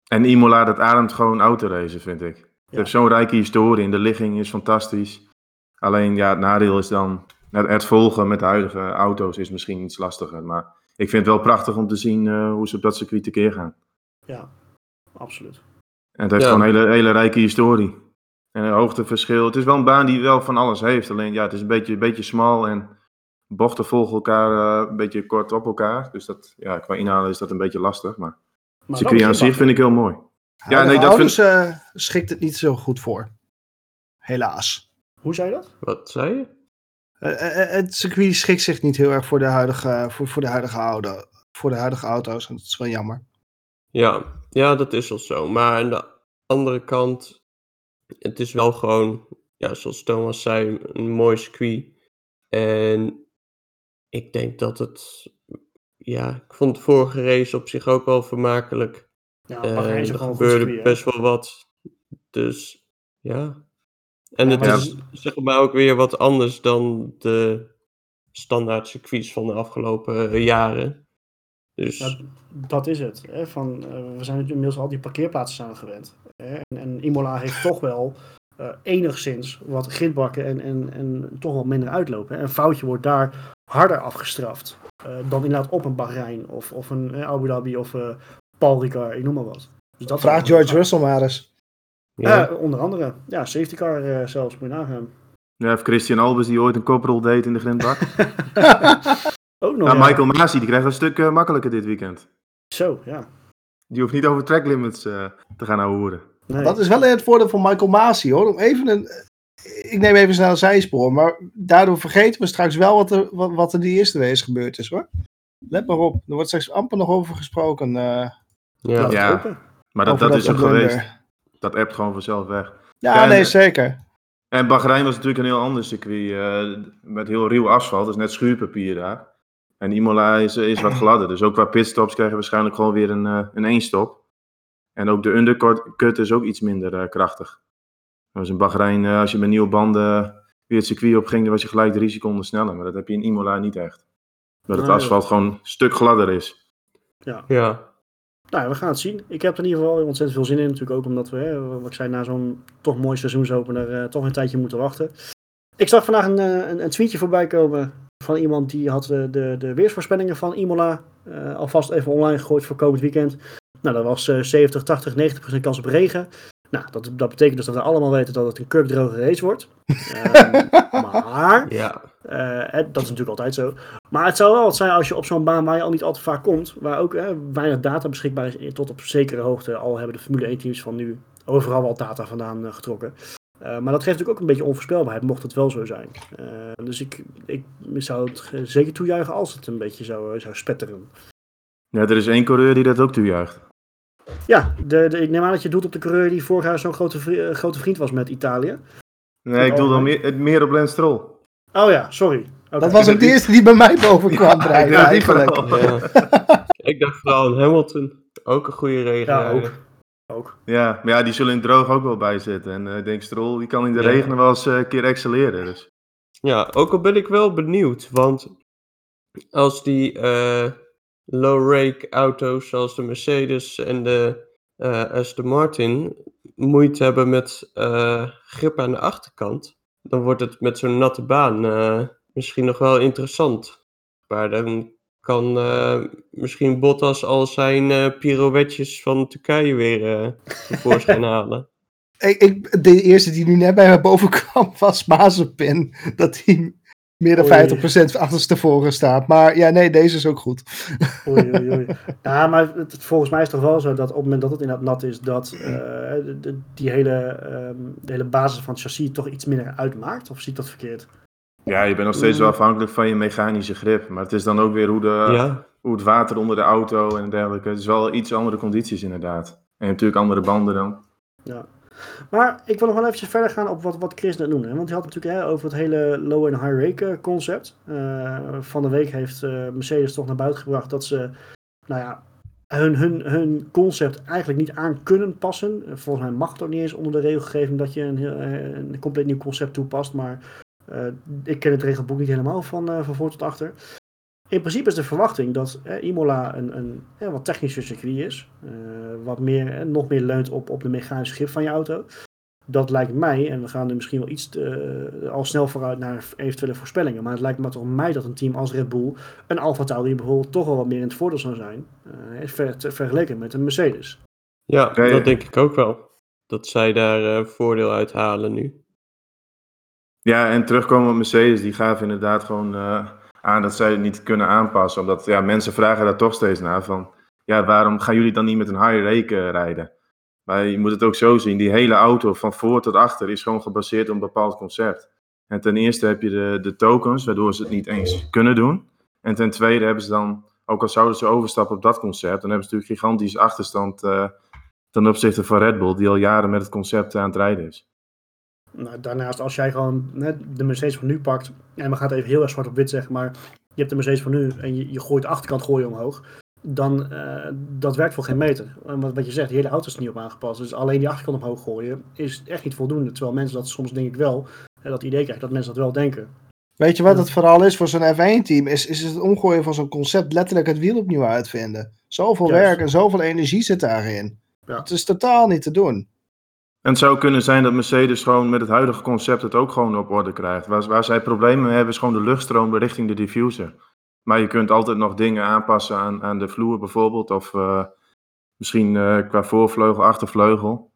En Imola, dat ademt gewoon autoracen, vind ik. Het heeft zo'n rijke historie en de ligging is fantastisch. Alleen, ja, het nadeel is dan... Het volgen met de huidige auto's is misschien iets lastiger. Maar ik vind het wel prachtig om te zien uh, hoe ze op dat circuit tekeer gaan. Ja, absoluut. En het heeft gewoon een hele, hele rijke historie. En een hoogteverschil. Het is wel een baan die wel van alles heeft. Alleen ja, het is een beetje, een beetje smal en bochten volgen elkaar uh, een beetje kort op elkaar. Dus dat, ja, qua inhalen is dat een beetje lastig. Maar, maar circuit aan zich vind ik heel mooi. Ja, nee, dat vind... uh, schikt het niet zo goed voor. Helaas. Hoe zei je dat? Wat zei je? Uh, het circuit schikt zich niet heel erg voor de huidige, voor, voor de huidige, oude, voor de huidige auto's. En dat is wel jammer. Ja, ja, dat is wel zo. Maar aan de andere kant, het is wel gewoon, ja, zoals Thomas zei, een mooi circuit. En ik denk dat het, ja, ik vond de vorige race op zich ook wel vermakelijk. Ja, uh, er gebeurde best wel wat. Dus ja. En het is zeg maar ook weer wat anders dan de standaard circuits van de afgelopen jaren. Dus... dat is het. Hè? Van, we zijn inmiddels al die parkeerplaatsen aan gewend. Hè? En, en, Imola heeft toch wel enigszins wat grindbakken en, en, en toch wel minder uitlopen. Een foutje wordt daar harder afgestraft dan inderdaad op een Bahrein of, of een Abu Dhabi of Paul Ricard, ik noem maar wat. Dus dat Vraag George Russell maar eens. Ja, onder andere. Ja, safety car uh, zelfs, moet je nagaan. Ja, heeft Christian Albers die ooit een koprol deed in de grindbak. <laughs> <laughs> Ook nog, ja, Michael Masi, die krijgt een stuk uh, makkelijker dit weekend. Zo, ja. Die hoeft niet over track limits uh, te gaan houden. Nee. Dat is wel het voordeel van Michael Masi, hoor. Om even een, ik neem even snel een zijspoor, maar daardoor vergeten we straks wel wat er, wat, wat er die eerste race gebeurd is, hoor. Let maar op, er wordt straks amper nog over gesproken. Uh, ja, ja. maar dat, dat, is ook geweest. Dat appt gewoon vanzelf weg. Ja, nee, zeker. En Bahrein was natuurlijk een heel ander circuit. Uh, met heel ruw asfalt, dus net schuurpapier daar. En Imola is, is wat gladder. Dus ook qua pitstops krijgen we waarschijnlijk gewoon weer een, uh, een. En ook de undercut is ook iets minder uh, krachtig. Dus in Bahrein, als je met nieuwe banden weer het circuit op ging, dan was je gelijk drie seconden sneller. Maar dat heb je in Imola niet echt. Dat het asfalt gewoon een stuk gladder is. Ja. ja. Nou, we gaan het zien. Ik heb er in ieder geval ontzettend veel zin in. Natuurlijk ook omdat we, hè, wat ik zei, na zo'n toch mooi seizoensopener uh, toch een tijdje moeten wachten. Ik zag vandaag een, eh, een, een, tweetje voorbij komen van iemand die had de, de, de weersvoorspellingen van Imola uh, alvast even online gegooid voor komend weekend. Nou, dat was uh, 70, 80, 90% kans op regen. Nou, dat, dat betekent dus dat we allemaal weten dat het een kurkdroge race wordt. um, <laughs> maar, ja. Uh, dat is natuurlijk altijd zo. Maar het zou wel wat zijn als je op zo'n baan waar je al niet al te vaak komt, waar ook weinig data beschikbaar is, tot op zekere hoogte, al hebben de Formule 1 teams van nu overal wel data vandaan uh, getrokken. Uh, maar dat geeft natuurlijk ook een beetje onvoorspelbaarheid, mocht het wel zo zijn. dus ik, ik zou het zeker toejuichen als het een beetje zou, zou spetteren. Ja, er is één coureur die dat ook toejuicht. Ja, de, de, ik neem aan dat je doet op de coureur die vorig jaar zo'n grote, grote vriend was met Italië. Nee, ik doe dan meer, meer op Lance Stroll. Oh ja, sorry. Dat was ook de eerste die bij mij boven kwam ja, eigenlijk. Ja. <laughs> ik dacht vooral Hamilton. Ook een goede regen. Ja, ook. ook. Ja, maar ja, die zullen in droog ook wel bij zitten. En uh, ik denk Stroll, die kan in de regen wel eens uh, een keer excelleren. Dus. Ja, ook al ben ik wel benieuwd. Want als die uh, low-rake auto's zoals de Mercedes en de Aston Martin moeite hebben met grip aan de achterkant dan wordt het met zo'n natte baan uh, misschien nog wel interessant. Maar dan kan uh, misschien Bottas al zijn uh, pirouetjes van Turkije weer tevoorschijn <laughs> halen. Ik, ik, de eerste die nu net bij me boven kwam was Mazepin. Dat hij meer dan oei. 50% achterstevoren staat. Maar ja, nee, deze is ook goed. <laughs> Oei, oei, oei. Ja, maar het, volgens mij is het toch wel zo dat op het moment dat het inderdaad nat is, dat uh, de, die hele, um, de hele basis van het chassis toch iets minder uitmaakt? Of zie ik dat verkeerd? Ja, je bent nog steeds wel afhankelijk van je mechanische grip. Maar het is dan ook weer hoe, de, ja. hoe het water onder de auto en dergelijke. Het is wel iets andere condities inderdaad. En natuurlijk andere banden dan. Ja. Maar ik wil nog wel eventjes verder gaan op wat, wat Chris net noemde. Want hij had natuurlijk hè, over het hele low en high rake eh, concept. Uh, van de week heeft uh, Mercedes toch naar buiten gebracht dat ze nou ja, hun, hun, hun concept eigenlijk niet aan kunnen passen. Volgens mij mag het ook niet eens onder de regelgeving dat je een, een compleet nieuw concept toepast. Maar ik ken het regelboek niet helemaal van, van voor tot achter. In principe is de verwachting dat eh, Imola een, een, een wat technischer circuit is. Uh, wat meer, eh, nog meer leunt op, op de mechanische grip van je auto. Dat lijkt mij, en we gaan nu misschien wel iets te, al snel vooruit naar eventuele voorspellingen. Maar het lijkt me toch mij dat een team als Red Bull, een Alfa Tauri bijvoorbeeld, toch wel wat meer in het voordeel zou zijn. Uh, ver, te, vergeleken met een Mercedes. Ja, dat denk ik ook wel. Dat zij daar voordeel uit halen nu. Ja, en terugkomen op Mercedes, die gaven inderdaad gewoon aan dat zij het niet kunnen aanpassen. Omdat ja, mensen vragen daar toch steeds naar van, ja, waarom gaan jullie dan niet met een high rake rijden? Maar je moet het ook zo zien, die hele auto van voor tot achter is gewoon gebaseerd op een bepaald concept. En ten eerste heb je de, de tokens, waardoor ze het niet eens kunnen doen. En ten tweede hebben ze dan, ook al zouden ze overstappen op dat concept, dan hebben ze natuurlijk gigantische achterstand uh, ten opzichte van Red Bull, die al jaren met het concept aan het rijden is. Nou, daarnaast, als jij gewoon hè, de Mercedes van nu pakt, en we gaan het even heel erg zwart op wit zeggen, maar je hebt de Mercedes van nu en je, je gooit de achterkant gooi je omhoog, dan uh, dat werkt voor geen meter. En wat, wat je zegt, die hele auto is niet op aangepast. Dus alleen die achterkant omhoog gooien is echt niet voldoende. Terwijl mensen dat soms denk ik wel, hè, dat idee krijgen dat mensen dat wel denken. Weet je wat het vooral is voor zo'n F1-team? Is, is het omgooien van zo'n concept letterlijk het wiel opnieuw uitvinden. Zoveel werk en zoveel energie zit daarin. Ja. Het is totaal niet te doen. En het zou kunnen zijn dat Mercedes gewoon met het huidige concept het ook gewoon op orde krijgt. Waar, waar zij problemen mee hebben is gewoon de luchtstroom richting de diffuser. Maar je kunt altijd nog dingen aanpassen aan, aan de vloer bijvoorbeeld. Of uh, misschien uh, qua voorvleugel, achtervleugel.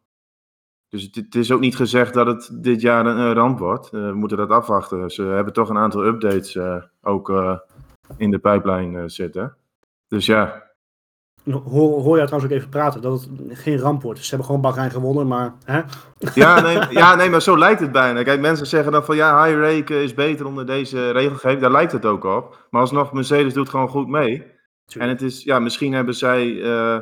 Dus het, is ook niet gezegd dat het dit jaar een, ramp wordt. Uh, we moeten dat afwachten. Ze hebben toch een aantal updates ook in de pijplijn zitten. Dus ja, Hoor, hoor jou trouwens ook even praten, dat het geen ramp wordt. Ze hebben gewoon Bahrein gewonnen, maar... Hè? Ja, nee, ja, nee, maar zo lijkt het bijna. Kijk, mensen zeggen dan van ja, high rake is beter onder deze regelgeving. Daar lijkt het ook op. Maar alsnog, Mercedes doet gewoon goed mee. En het is, ja, misschien hebben zij, uh,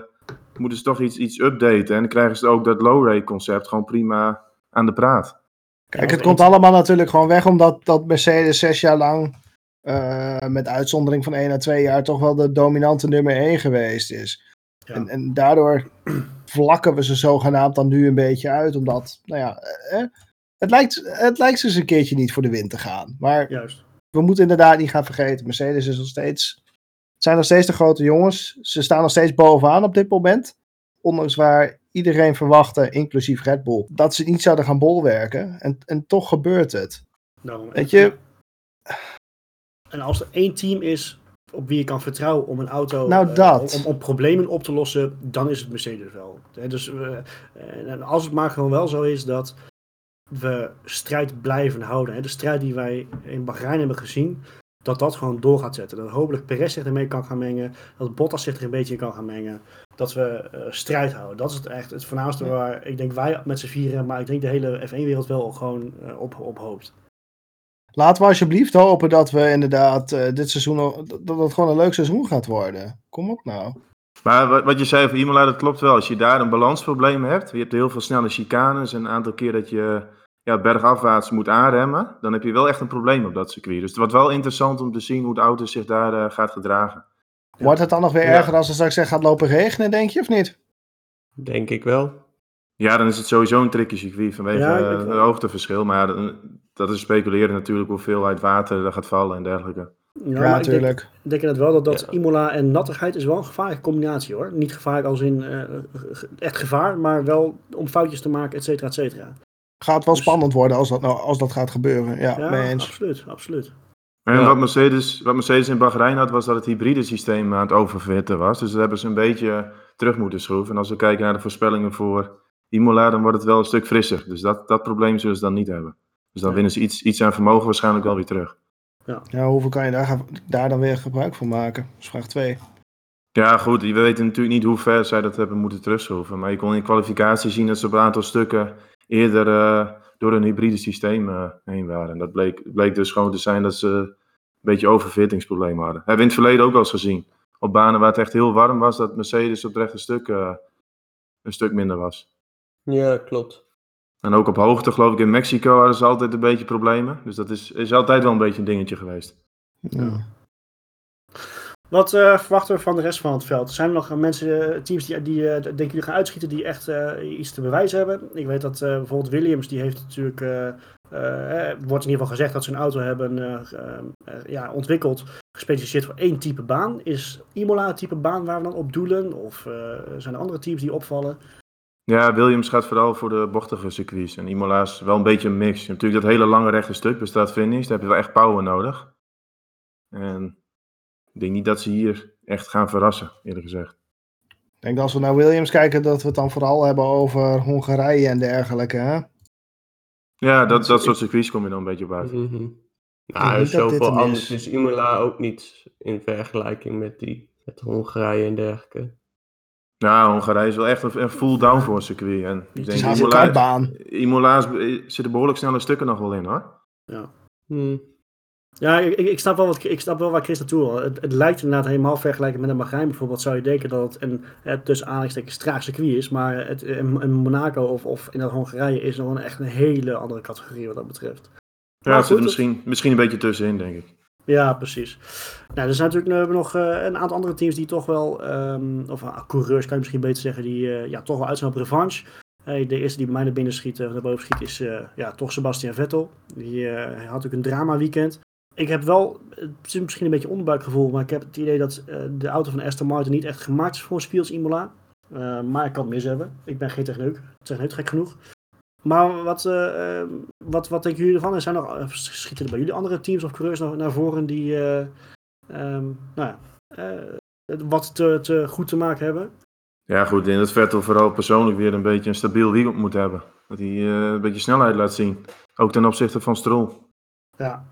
moeten ze toch iets, iets updaten. En dan krijgen ze ook dat low rake concept gewoon prima aan de praat. Kijk, het komt allemaal natuurlijk gewoon weg omdat dat Mercedes zes jaar lang uh, met uitzondering van één à twee jaar toch wel de dominante nummer 1 geweest is. En, en, daardoor <clears throat> vlakken we ze zogenaamd dan nu een beetje uit, omdat, nou ja, eh, eh, het, lijkt, het lijkt ze eens een keertje niet voor de wind te gaan. Maar Juist. we moeten inderdaad niet gaan vergeten, Mercedes is nog steeds, het zijn nog steeds de grote jongens. Ze staan nog steeds bovenaan op dit moment. Ondanks waar iedereen verwachtte, inclusief Red Bull, dat ze niet zouden gaan bolwerken. En, en toch gebeurt het. Nou, Weet je, en als er één team is op wie je kan vertrouwen om een auto nou, uh, dat. om, om, problemen op te lossen, dan is het Mercedes wel. dus uh, en als het maar gewoon wel zo is dat we strijd blijven houden. Hè, de strijd die wij in Bahrein hebben gezien, dat dat gewoon door gaat zetten. Dat hopelijk Perez zich ermee kan gaan mengen, dat Bottas zich er een beetje in kan gaan mengen. Dat we uh, strijd houden. Dat is het echt het voornaamste waar ik denk wij met z'n vieren, maar ik denk de hele F1-wereld wel gewoon op, op hoopt. Laten we alsjeblieft hopen dat we inderdaad uh, dit seizoen, dat het gewoon een leuk seizoen gaat worden. Kom op nou. Maar wat je zei over Imola, dat klopt wel. Als je daar een balansprobleem hebt, je hebt heel veel snelle chicanes en een aantal keer dat je ja, bergafwaarts moet aanremmen, dan heb je wel echt een probleem op dat circuit. Dus het wordt wel interessant om te zien hoe de auto zich daar uh, gaat gedragen. Wordt het dan nog weer erger als het straks gaat lopen regenen, denk je, of niet? Denk ik wel. Ja, dan is het sowieso een tricky circuit vanwege ja, het hoogteverschil. Maar dat is speculeren natuurlijk hoeveelheid water er gaat vallen en dergelijke. Ja, natuurlijk. Ik denk, denk wel dat, dat Imola en nattigheid is wel een gevaarlijke combinatie hoor. Niet gevaarlijk als in uh, echt gevaar, maar wel om foutjes te maken, et cetera, et cetera. Gaat wel dus- spannend worden als dat, nou, als dat gaat gebeuren. Ja, ja mee eens. absoluut, absoluut. En wat, Mercedes, wat Mercedes in Bahrein had, was dat het hybride systeem aan het oververhitten was. Dus dat hebben ze een beetje terug moeten schroeven. En als we kijken naar de voorspellingen voor Imola, dan wordt het wel een stuk frisser. Dus dat, dat probleem zullen ze dan niet hebben. Dus dan winnen ze iets, iets aan vermogen waarschijnlijk wel weer terug. Ja, ja hoeveel kan je daar, daar dan weer gebruik van maken? Dat is vraag 2. Ja, goed. We weten natuurlijk niet hoe ver zij dat hebben moeten terugschroeven. Maar je kon in kwalificatie zien dat ze op een aantal stukken eerder uh, door een hybride systeem uh, heen waren. En dat bleek, bleek dus gewoon te zijn dat ze een beetje overfittingsproblemen hadden. Hebben we in het verleden ook wel eens gezien. Op banen waar het echt heel warm was, dat Mercedes op het rechte stuk uh, een stuk minder was. Ja, klopt. En ook op hoogte, geloof ik, in Mexico hadden ze altijd een beetje problemen. Dus dat is, is altijd wel een beetje een dingetje geweest. Ja. Wat uh, verwachten we van de rest van het veld? Zijn er nog mensen, eh, teams die, die uh, denk jullie gaan uitschieten die echt iets te bewijzen hebben? Ik weet dat bijvoorbeeld Williams, die heeft natuurlijk, wordt in ieder geval gezegd dat ze een auto hebben ja, ontwikkeld, gespecialiseerd voor één type baan. Is Imola een type baan waar we dan op doelen? Of zijn er andere teams die opvallen? Ja, Williams gaat vooral voor de bochtige circuits. En Imola is wel een beetje een mix. Je hebt natuurlijk dat hele lange rechte stuk bestaat finish. Daar heb je wel echt power nodig. En ik denk niet dat ze hier echt gaan verrassen, eerlijk gezegd. Ik denk dat als we naar Williams kijken, dat we het dan vooral hebben over Hongarije en dergelijke, hè? Ja, dat, dat soort circuits kom je dan een beetje op uit. Mm -hmm. Nou, zoveel anders is Imola ook niet in vergelijking met die met Hongarije en dergelijke. Nou, Hongarije is wel echt een, full downforce circuit. En ik denk, Imola, baan. Imola zitten behoorlijk snelle stukken nog wel in hoor. Ja. Hmm. Ja, ik, ik, snap wel wat, ik snap wel waar Chris naartoe het, het lijkt inderdaad helemaal vergelijken met een Bahrein bijvoorbeeld. Zou je denken dat het een het tussen aanhalingstekens traag circuit is. Maar het, in, Monaco of, of in Hongarije is nog een, echt een hele andere categorie wat dat betreft. Ja, het zit misschien, misschien een beetje tussenin, denk ik. Ja, precies. Nou, er zijn natuurlijk nog uh, een aantal andere teams die toch wel, um, of uh, coureurs kan je misschien beter zeggen, die uh, ja, toch wel uit zijn op revanche. de eerste die bij mij naar binnen schiet, naar boven schiet, is ja, toch Sebastian Vettel. Die had natuurlijk een drama weekend. ik heb wel, het is misschien een beetje onderbuikgevoel, maar ik heb het idee dat de auto van Aston Martin niet echt gemaakt is voor Spiels Imola. Maar ik kan het mis hebben. Ik ben geen techneuk. Techneuk gek genoeg. Maar wat, uh, wat, wat denken jullie ervan? Er zijn nog, schieten er bij jullie andere teams of coureurs naar, naar voren die um, nou ja, wat te, te goed te maken hebben? Ja, goed. Denk dat Vettel vooral persoonlijk weer een beetje een stabiel weekend moet hebben. Dat hij een beetje snelheid laat zien. Ook ten opzichte van Stroll. Ja,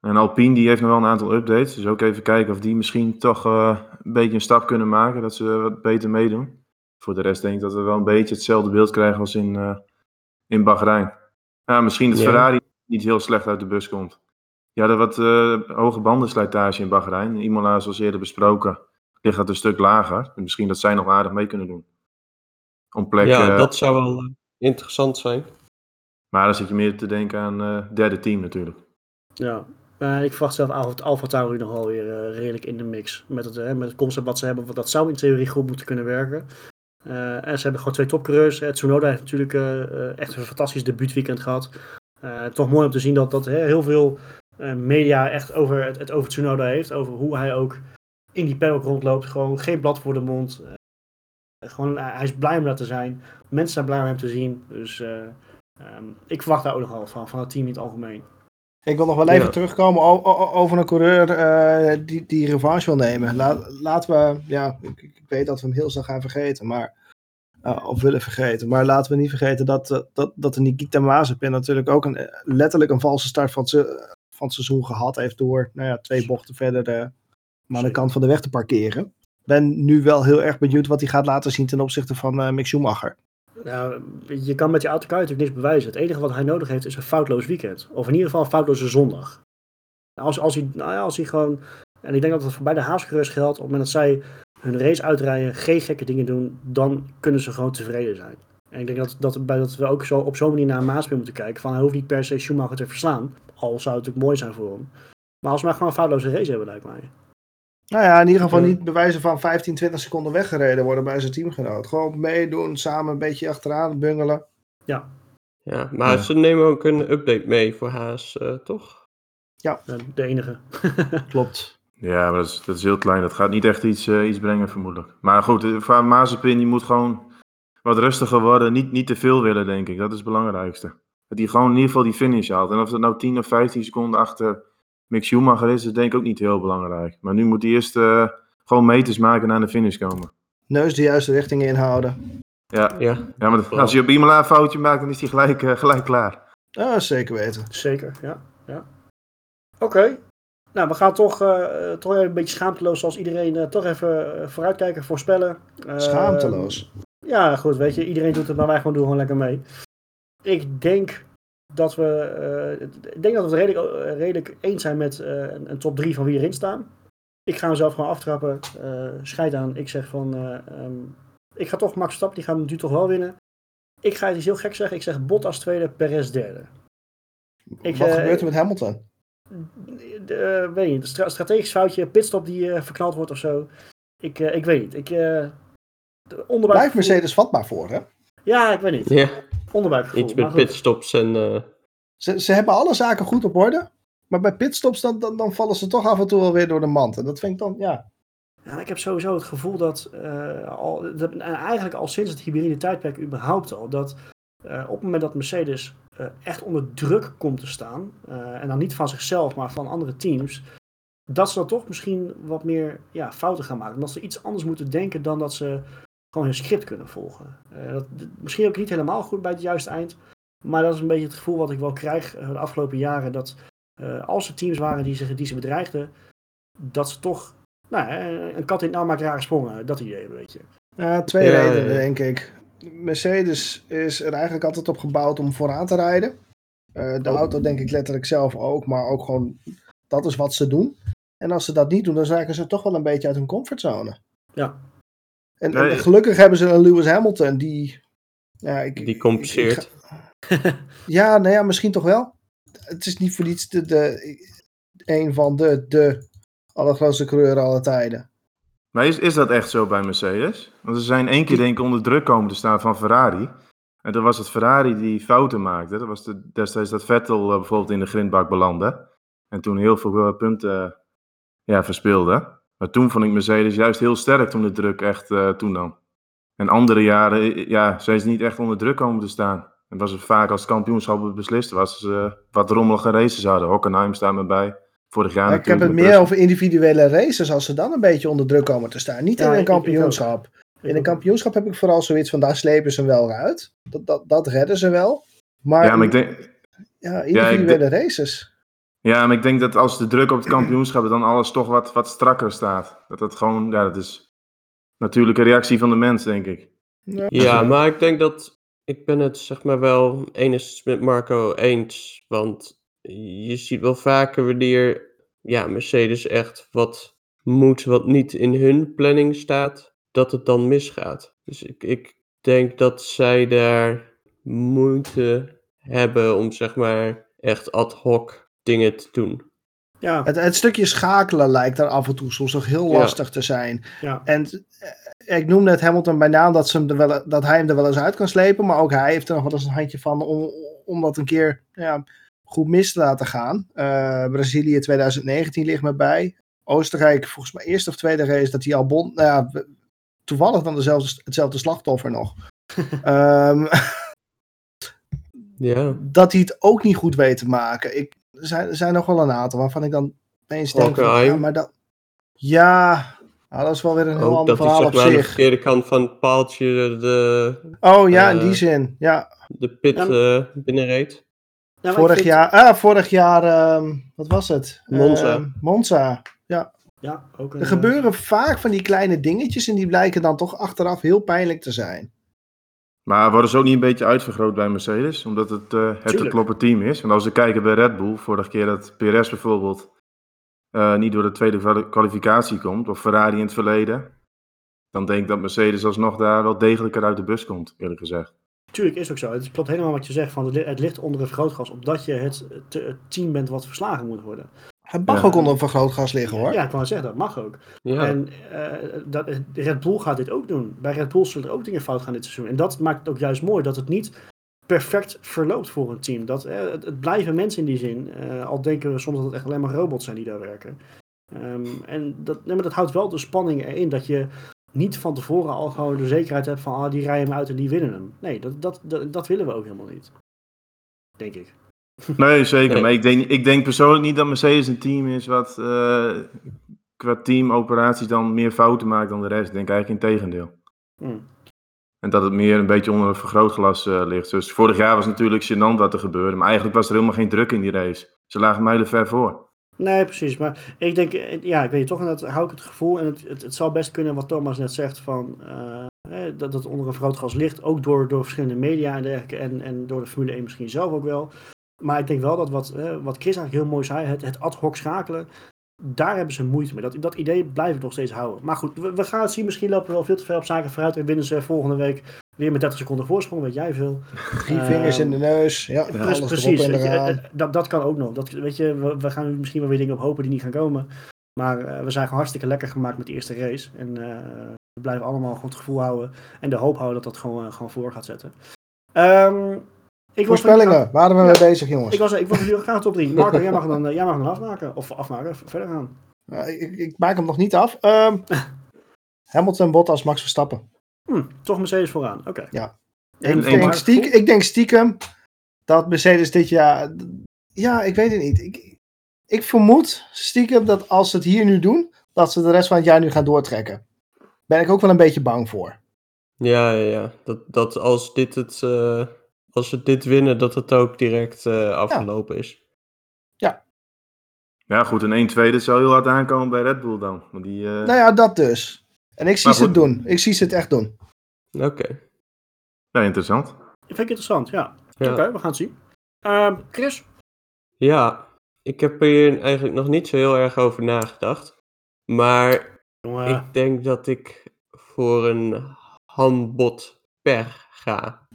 en Alpine die heeft nog wel een aantal updates. Dus ook even kijken of die misschien toch een beetje een stap kunnen maken. Dat ze wat beter meedoen. Voor de rest denk ik dat we wel een beetje hetzelfde beeld krijgen als in, in Bahrein. Ja, misschien dat Ferrari niet heel slecht uit de bus komt. Ja, er wat uh, hoge bandenslijtage in Bahrein. Imola, zoals eerder besproken, ligt dat een stuk lager. En misschien dat zij nog aardig mee kunnen doen. Om plek, ja, dat zou wel interessant zijn. Maar dan zit je meer te denken aan derde team natuurlijk. Ja, uh, ik verwacht zelf Alfa, Alfa Tauri nog wel weer uh, redelijk in de mix. Met het, uh, met het concept wat ze hebben, want dat zou in theorie goed moeten kunnen werken. En ze hebben gewoon twee topcoureurs. Tsunoda heeft natuurlijk echt een fantastisch debuutweekend gehad. toch mooi om te zien dat, dat heel veel media echt over het, over Tsunoda heeft. Over hoe hij ook in die paddock rondloopt. Gewoon geen blad voor de mond. gewoon, hij is blij om dat te zijn. Mensen zijn blij om hem te zien. Dus um, ik verwacht daar ook nogal van, van het team in het algemeen. Ik wil nog wel even terugkomen over een coureur uh, die, die revanche wil nemen. laten we, ja, ik, ik, weet dat we hem heel snel gaan vergeten, maar, uh, of willen vergeten. Maar laten we niet vergeten dat, uh, dat, dat de Nikita Mazepin natuurlijk ook een, letterlijk een valse start van, van het seizoen gehad heeft door nou ja, twee bochten verder de, aan de kant van de weg te parkeren. ben nu wel heel erg benieuwd wat hij gaat laten zien ten opzichte van Mick Schumacher. Nou, je kan met je auto natuurlijk niks bewijzen. Het enige wat hij nodig heeft is een foutloos weekend. Of in ieder geval een foutloze zondag. Als, als, hij, nou ja, als hij gewoon. En ik denk dat het voor beide Haasgerust geldt. Op het moment dat zij hun race uitrijden, geen gekke dingen doen, dan kunnen ze gewoon tevreden zijn. En ik denk dat, dat, dat we ook zo, op zo'n manier naar Maaspeer moeten kijken. Van hij hoeft niet per se Schumacher te verslaan. Al zou het natuurlijk mooi zijn voor hem. Maar als we maar gewoon een foutloze race hebben, lijkt mij. Nou ja, in ieder geval niet bewijzen van 15, 20 seconden weggereden worden bij zijn teamgenoot. Gewoon meedoen, samen een beetje achteraan bungelen. Ja. Ja, maar ze nemen ook een update mee voor Haas, uh, toch? Ja, de enige. <laughs> Klopt. Ja, maar dat is, dat is heel klein. Dat gaat niet echt iets, uh, iets brengen, vermoedelijk. Maar goed, eh, voor Mazepin, die moet gewoon wat rustiger worden. Niet, niet te veel willen, denk ik. Dat is het belangrijkste. Dat hij gewoon in ieder geval die finish haalt. En of het nou 10 of 15 seconden achter Mick Schumacher is, is denk ik ook niet heel belangrijk. Maar nu moet hij eerst uh, gewoon meters maken naar de finish komen. Neus de juiste richting inhouden. Ja, ja. ja maar als je op Imola een foutje maakt, dan is hij gelijk, uh, gelijk klaar. Ja, zeker weten. Zeker, ja. ja. Oké. Nou, we gaan toch, uh, toch even een beetje schaamteloos, zoals iedereen, toch even vooruitkijken, voorspellen. Schaamteloos? Ja, goed, weet je, iedereen doet het, maar wij gewoon doen gewoon lekker mee. Ik denk dat we, uh, ik denk dat we het redelijk, uh, redelijk eens zijn met uh, een, een, top 3 van wie erin staan. Ik ga mezelf gewoon aftrappen. scheid aan. Ik zeg van, um, ik ga toch Max Verstappen, die gaan nu toch wel winnen. Ik ga het iets heel gek zeggen. Ik zeg Bottas tweede, Perez derde. Ik, Wat gebeurt er met Hamilton? De, weet niet, een strategisch foutje, pitstop die verknald wordt of zo. Ik, ik weet niet. Ik, onderbuik... Blijft Mercedes vatbaar voor, hè? Ja, ik weet niet. Ja. Onderbuikgevoel. Iets met pitstops en... Uh... Ze, ze hebben alle zaken goed op orde. Maar bij pitstops dan, dan, dan vallen ze toch af en toe wel weer door de mand. En dat vind ik dan, ja... Ja, ik heb sowieso het gevoel dat, uh, al, dat eigenlijk al sinds het hybride tijdperk überhaupt al, dat uh, op het moment dat Mercedes uh, echt onder druk komt te staan, en dan niet van zichzelf, maar van andere teams, dat ze dan toch misschien wat meer ja, fouten gaan maken. Dat ze iets anders moeten denken dan dat ze gewoon hun script kunnen volgen. Uh, dat, misschien ook niet helemaal goed bij het juiste eind. Maar dat is een beetje het gevoel wat ik wel krijg uh, de afgelopen jaren. Dat uh, als er teams waren die, zich, die ze bedreigden, dat ze toch nou, een kat in het nauw maakt rare sprongen. Dat idee een beetje. Ja, twee redenen denk ik. Mercedes is er eigenlijk altijd op gebouwd om vooraan te rijden. de oh. auto denk ik letterlijk zelf ook, maar ook gewoon dat is wat ze doen. En als ze dat niet doen, dan zaken ze toch wel een beetje uit hun comfortzone. Ja, en, gelukkig hebben ze een Lewis Hamilton die. Ja, ik, die compenseert. <laughs> ja, nou ja, misschien toch wel. Het is niet voor niets de, de, een van de, de allergrootste coureurs aller tijden. Maar is, is dat echt zo bij Mercedes? Want ze zijn één keer denk ik onder druk komen te staan van Ferrari. En toen was het Ferrari die fouten maakte. Dat was de, destijds dat Vettel uh, bijvoorbeeld in de grindbak belandde. En toen heel veel punten ja, verspeelde. Maar toen vond ik Mercedes juist heel sterk toen de druk echt uh, toenam. En andere jaren ja, zijn ze niet echt onder druk komen te staan. En was het vaak als het kampioenschap beslist was, uh, wat rommelige races hadden. Hockenheim staat me bij. Vorig jaar ik heb het meer over individuele races als ze dan een beetje onder druk komen te staan. Niet in een kampioenschap. in een kampioenschap heb ik vooral zoiets van daar slepen ze wel uit. Dat, dat, dat redden ze wel. Maar, ja, maar ik denk, ja, individuele ja, races. Ja, maar ik denk dat als de druk op het kampioenschap dan alles toch wat, wat strakker staat. Dat dat gewoon, ja, dat is natuurlijke reactie van de mens, denk ik. Ja, ja maar ik denk dat ik ben het zeg maar wel enigszins met Marco eens. Want je ziet wel vaker wanneer ja, Mercedes echt wat moet wat niet in hun planning staat, dat het dan misgaat. Dus ik, ik denk dat zij daar moeite hebben om zeg maar echt ad hoc dingen te doen. Ja. Het, het stukje schakelen lijkt daar af en toe soms nog heel lastig te zijn. Ja. En eh, ik noem net Hamilton bij naam dat, ze hem er wel, dat hij hem er wel eens uit kan slepen. Maar ook hij heeft er nog wel eens een handje van om, om dat een keer ja, goed mis te laten gaan. Uh, Brazilië 2019 ligt me bij. Oostenrijk, volgens mij eerste of tweede race, dat hij al bond. Nou ja, toevallig dan dezelfde, hetzelfde slachtoffer nog. um, <laughs> ja. Dat hij het ook niet goed weet te maken. Ik, zijn, er zijn nog wel een aantal waarvan ik dan eens denk. Van, ja, maar dat. Ja, nou, dat is wel weer een heel ander verhaal op zich. aan de verkeerde kant van het paaltje de... Oh ja, uh, in die zin, ja. De pit ja. uh, binnenreed. Ja, vorig, vind... jaar, ah, vorig jaar, um, wat was het? Monza. Uh, Monza, ja. ja ook een, er gebeuren vaak van die kleine dingetjes en die blijken dan toch achteraf heel pijnlijk te zijn. Maar worden ze ook niet een beetje uitvergroot bij Mercedes? Omdat het uh, het, het kloppe team is. Want als we kijken bij Red Bull, vorige keer dat Perez bijvoorbeeld uh, niet door de tweede kwalificatie komt, of Ferrari in het verleden, dan denk ik dat Mercedes alsnog daar wel degelijker uit de bus komt, eerlijk gezegd. Tuurlijk is ook zo. Het klopt helemaal wat je zegt. Van het ligt onder een vergrootglas. Omdat je het, het team bent wat verslagen moet worden. Het mag ook onder een vergrootglas liggen hoor. Ja, ik kan zeggen, dat mag ook. Ja. En uh, dat, Red Bull gaat dit ook doen. Bij Red Bull zullen er ook dingen fout gaan dit seizoen. En dat maakt het ook juist mooi dat het niet perfect verloopt voor een team. Dat, uh, het, het, blijven mensen in die zin. Uh, al denken we soms dat het echt alleen maar robots zijn die daar werken. Um, en dat, nee, maar dat houdt wel de spanning erin dat je niet van tevoren al gewoon de zekerheid hebt van ah, die rijden hem uit en die winnen hem. Nee, dat, dat, dat, dat willen we ook helemaal niet. Denk ik. Nee, zeker. Nee. Maar ik denk, ik denk persoonlijk niet dat Mercedes een team is wat uh, qua teamoperaties dan meer fouten maakt dan de rest. Ik denk eigenlijk in tegendeel. Hmm. En dat het meer een beetje onder een vergrootglas uh, ligt. Dus vorig jaar was natuurlijk gênant wat er gebeurde. Maar eigenlijk was er helemaal geen druk in die race. Ze lagen mijlen ver voor. Nee, precies. Maar ik denk, eh, ja, ik weet toch, en dat hou ik het gevoel. En het, het, het zou best kunnen wat Thomas net zegt van. Uh, dat het onder een vergrootglas ligt. Ook door, door verschillende media en dergelijke. En, en door de Formule 1 misschien zelf ook wel. Maar ik denk wel dat wat, wat Chris eigenlijk heel mooi zei, het, het ad hoc schakelen, daar hebben ze moeite mee. Dat, dat idee blijf ik nog steeds houden. Maar goed, we, we, gaan het zien. Misschien lopen we wel veel te veel op zaken vooruit en winnen ze volgende week weer met 30 seconden voorsprong, weet jij veel. Drie vingers in de neus. Ja, alles precies. Je, dat, dat kan ook nog. Dat, weet je, we, we gaan misschien wel weer dingen op hopen die niet gaan komen. Maar uh, we zijn gewoon hartstikke lekker gemaakt met de eerste race. En uh, we blijven allemaal goed gevoel houden. En de hoop houden dat dat gewoon, gewoon voor gaat zetten. Um, ik Voorspellingen, was, waren we ja, mee bezig, jongens? Ik was, ik was jullie graag top 3. Marco, jij mag, dan, uh, jij mag dan afmaken. Of afmaken, verder gaan. Uh, ik, ik, maak hem nog niet af. Um, <laughs> Hamilton, Bottas, Max Verstappen. Hm, toch Mercedes vooraan, oké. Okay. Ja. Ik, denk stiekem, ik denk stiekem dat Mercedes dit jaar... Ja, ik weet het niet. Ik, ik vermoed stiekem dat als ze het hier nu doen, dat ze de rest van het jaar nu gaan doortrekken. Ben ik ook wel een beetje bang voor. Ja, ja, ja. Dat, dat als dit het... Uh als ze dit winnen, dat het ook direct uh, afgelopen ja. is. Ja. Ja, goed. Een 1 2 zou heel hard aankomen bij Red Bull dan. Want die, uh... Nou ja, dat dus. En ik zie ze het doen. Ik zie ze het echt doen. Oké. Okay. Ja, interessant. Vind ik interessant, ja. ja. Oké, okay, we gaan het zien. Uh, Chris? Ja, ik heb hier eigenlijk nog niet zo heel erg over nagedacht. Maar Jongen. ik denk dat ik voor een handbot per ga.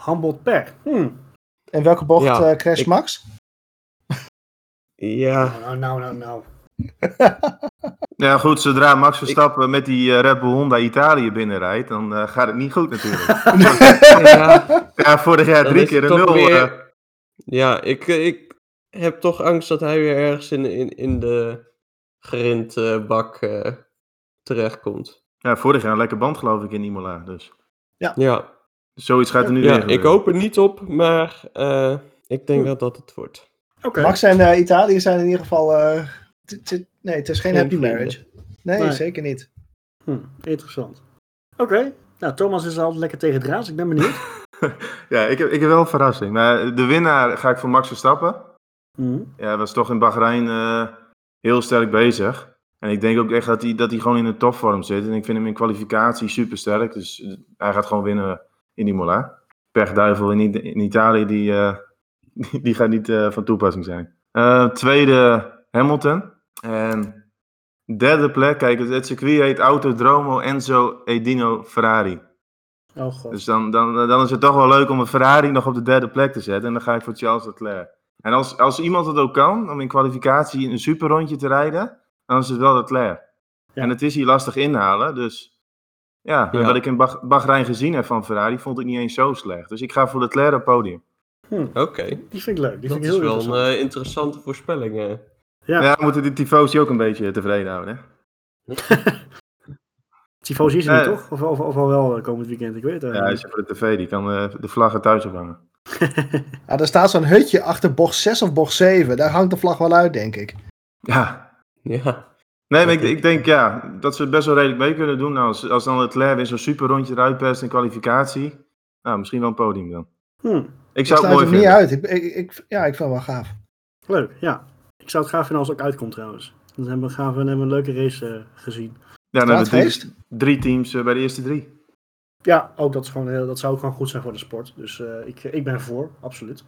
Handbod per. Hmm. En welke bocht ja, uh, crash ik... Max? Ja. Nou, nou, nou, nou. <laughs> ja, goed, zodra Max Verstappen ik... met die uh, Red Bull Honda Italië binnenrijdt, dan uh, gaat het niet goed natuurlijk. <laughs> ja. ja, vorig jaar drie keer een nul. Ja, ik, ik, heb toch angst dat hij weer ergens in, in, in de grindbak uh, terechtkomt. Ja, vorig jaar een lekker band geloof ik in Imola. Dus. Ja. ja. Zoiets gaat er nu ja, weer Ik hoop er niet op, maar uh, ik denk wel dat het wordt. Okay. Max en uh, Italië zijn in ieder geval... nee, het is geen, happy marriage. Nee, nee, zeker niet. Hm, interessant. Oké, nou Thomas is altijd lekker tegen draad, ik ben benieuwd. <laughs> <laughs> ja, ik heb, ik heb wel een verrassing. Maar de winnaar ga ik voor Max Verstappen. Mm. Ja, was toch in Bahrein uh, heel sterk bezig. En ik denk ook echt dat hij, dat hij gewoon in de topvorm zit. En ik vind hem in kwalificatie super sterk. Dus eh, hij gaat gewoon winnen in Imola. Pechduivel in, in Italië, die, uh, <laughs> die gaat niet uh, van toepassing zijn. tweede Hamilton. En derde plek, kijk, het, circuit heet Autodromo Enzo Edino Ferrari. Oh god. Dus dan, dan, dan is het toch wel leuk om een Ferrari nog op de derde plek te zetten. En dan ga ik voor Charles Leclerc. En als, als iemand het ook kan, om in kwalificatie een superrondje te rijden, dan is het wel Leclerc. Ja. En het is hier lastig inhalen, dus ja, ja. wat ik in Bach Bahrein gezien heb van Ferrari, vond ik niet eens zo slecht. Dus ik ga voor Leclerc op podium. Hm. Oké. Die vind ik leuk. Die dat vind ik heel is wel een uh, interessante voorspelling. Uh. Ja. ja, we moeten die tifosi ook een beetje tevreden houden, hè? <laughs> tifosi is er niet, toch? Of, of, of, al wel eh, komend weekend, ik weet het Ja, hij is voor de tv, die kan uh, de vlaggen thuis ophangen. ja, <laughs> er staat zo'n hutje achter bocht 6 of bocht 7. Daar hangt de vlag wel uit, denk ik. Ja. Ja. Nee, maar ik, ik, denk ja, dat ze het best wel redelijk mee kunnen doen. Nou, als, als dan het weer zo'n super rondje eruit perst in kwalificatie. Nou, misschien wel een podium dan. Hm. Ik zou het mooi vinden. niet uit. Ik, ik, ja, ik vind het wel gaaf. Leuk, ja. Ik zou het gaaf vinden als het ook uitkomt trouwens. Dan hebben we, gaan we hebben een leuke race uh, gezien. Ja, dan hebben we drie, drie teams uh, bij de eerste drie. Ja, ook dat, is gewoon heel, dat zou ook gewoon goed zijn voor de sport. Dus uh, ik, ik ben voor, absoluut.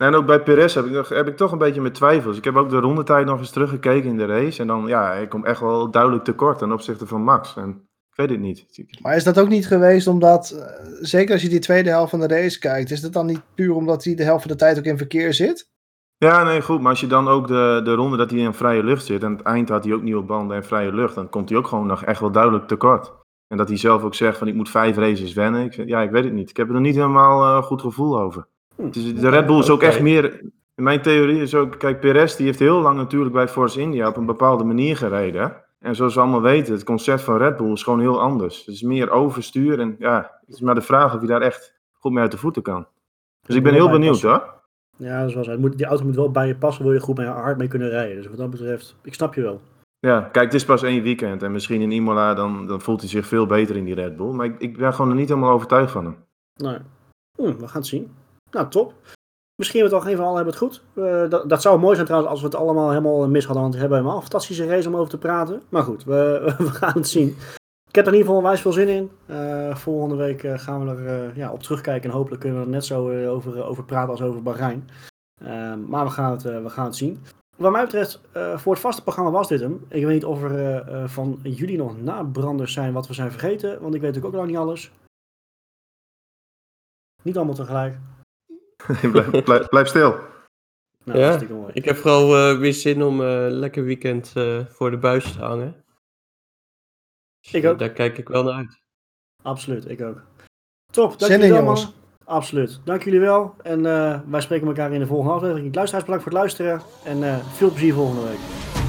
En ook bij Perez heb ik, nog, heb ik toch een beetje mijn twijfels. Ik heb ook de rondetijd nog eens teruggekeken in de race. En dan, ja, ik kom echt wel duidelijk tekort ten opzichte van Max. En ik weet het niet. Maar is dat ook niet geweest omdat, uh, zeker als je die tweede helft van de race kijkt, is dat dan niet puur omdat hij de helft van de tijd ook in verkeer zit? Ja, nee, goed. Maar als je dan ook de, de ronde dat hij in vrije lucht zit en het eind had hij ook nieuwe banden en vrije lucht, dan komt hij ook gewoon nog echt wel duidelijk tekort. En dat hij zelf ook zegt van ik moet vijf races wennen. Ik, ja, ik weet het niet. Ik heb er nog niet helemaal uh, goed gevoel over. Hm. Dus de Red Bull is ook echt meer... Mijn theorie is ook... Kijk, Perez die heeft heel lang natuurlijk bij Force India op een bepaalde manier gereden. En zoals we allemaal weten, het concept van Red Bull is gewoon heel anders. Het is meer overstuur en ja, het is maar de vraag of je daar echt goed mee uit de voeten kan. Dus ik ben heel benieuwd hoor. Ja, dat is wel zo. Moet, die auto moet wel bij je passen, wil je goed mee, hard mee kunnen rijden. Dus wat dat betreft, ik snap je wel. Ja, kijk, het is pas één weekend. En misschien in Imola, dan, dan voelt hij zich veel beter in die Red Bull. Maar ik, ik ben gewoon er niet helemaal overtuigd van hem. Nee. Hm, we gaan het zien. Nou, top. Misschien we het al geen van hebben het goed. Uh, dat, dat, zou mooi zijn trouwens als we het allemaal helemaal mis hadden. Want we hebben helemaal een fantastische race om over te praten. Maar goed, we, <laughs> we gaan het zien. Ik heb er in ieder geval wijs veel zin in. Uh, volgende week uh, gaan we er ja, op terugkijken. En hopelijk kunnen we er net zo over, over praten als over Bahrein. maar we gaan, het, we gaan het zien. Wat mij betreft, voor het vaste programma was dit hem. Ik weet niet of er van jullie nog nabranders zijn wat we zijn vergeten. Want ik weet natuurlijk ook nog niet alles. Niet allemaal tegelijk. <laughs> blijf, blijf, stil. Nou, ja, ik heb vooral uh, weer zin om uh, lekker weekend uh, voor de buis te hangen. Dus, ik ook. Daar kijk ik wel naar uit. Absoluut, ik ook. Top, dank jullie wel man. Absoluut, dank jullie wel. En wij spreken elkaar in de volgende aflevering. Luisteraars, bedankt voor het luisteren. En veel plezier volgende week.